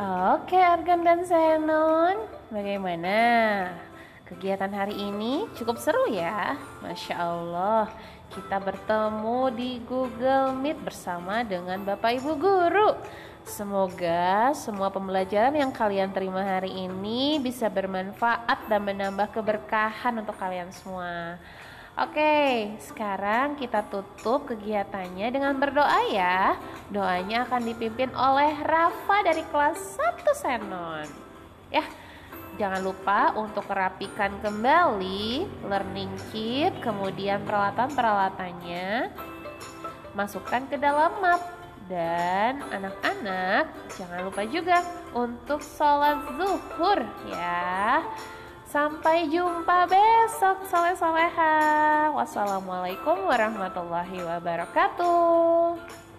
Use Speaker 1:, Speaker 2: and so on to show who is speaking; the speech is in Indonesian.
Speaker 1: Oke Argan dan Zenon, bagaimana? Kegiatan hari ini cukup seru ya. Masya Allah. Kita bertemu di Google Meet bersama dengan Bapak Ibu Guru. Semoga semua pembelajaran yang kalian terima hari ini bisa bermanfaat dan menambah keberkahan untuk kalian semua. Oke, sekarang kita tutup kegiatannya dengan berdoa ya. Doanya akan dipimpin oleh Rafa dari kelas 1 Senon. Ya, Jangan lupa untuk rapikan kembali learning kit, kemudian peralatan-peralatannya, masukkan ke dalam map. Dan anak-anak jangan lupa juga untuk sholat zuhur ya. Sampai jumpa besok soleh soleha. Wassalamualaikum warahmatullahi wabarakatuh.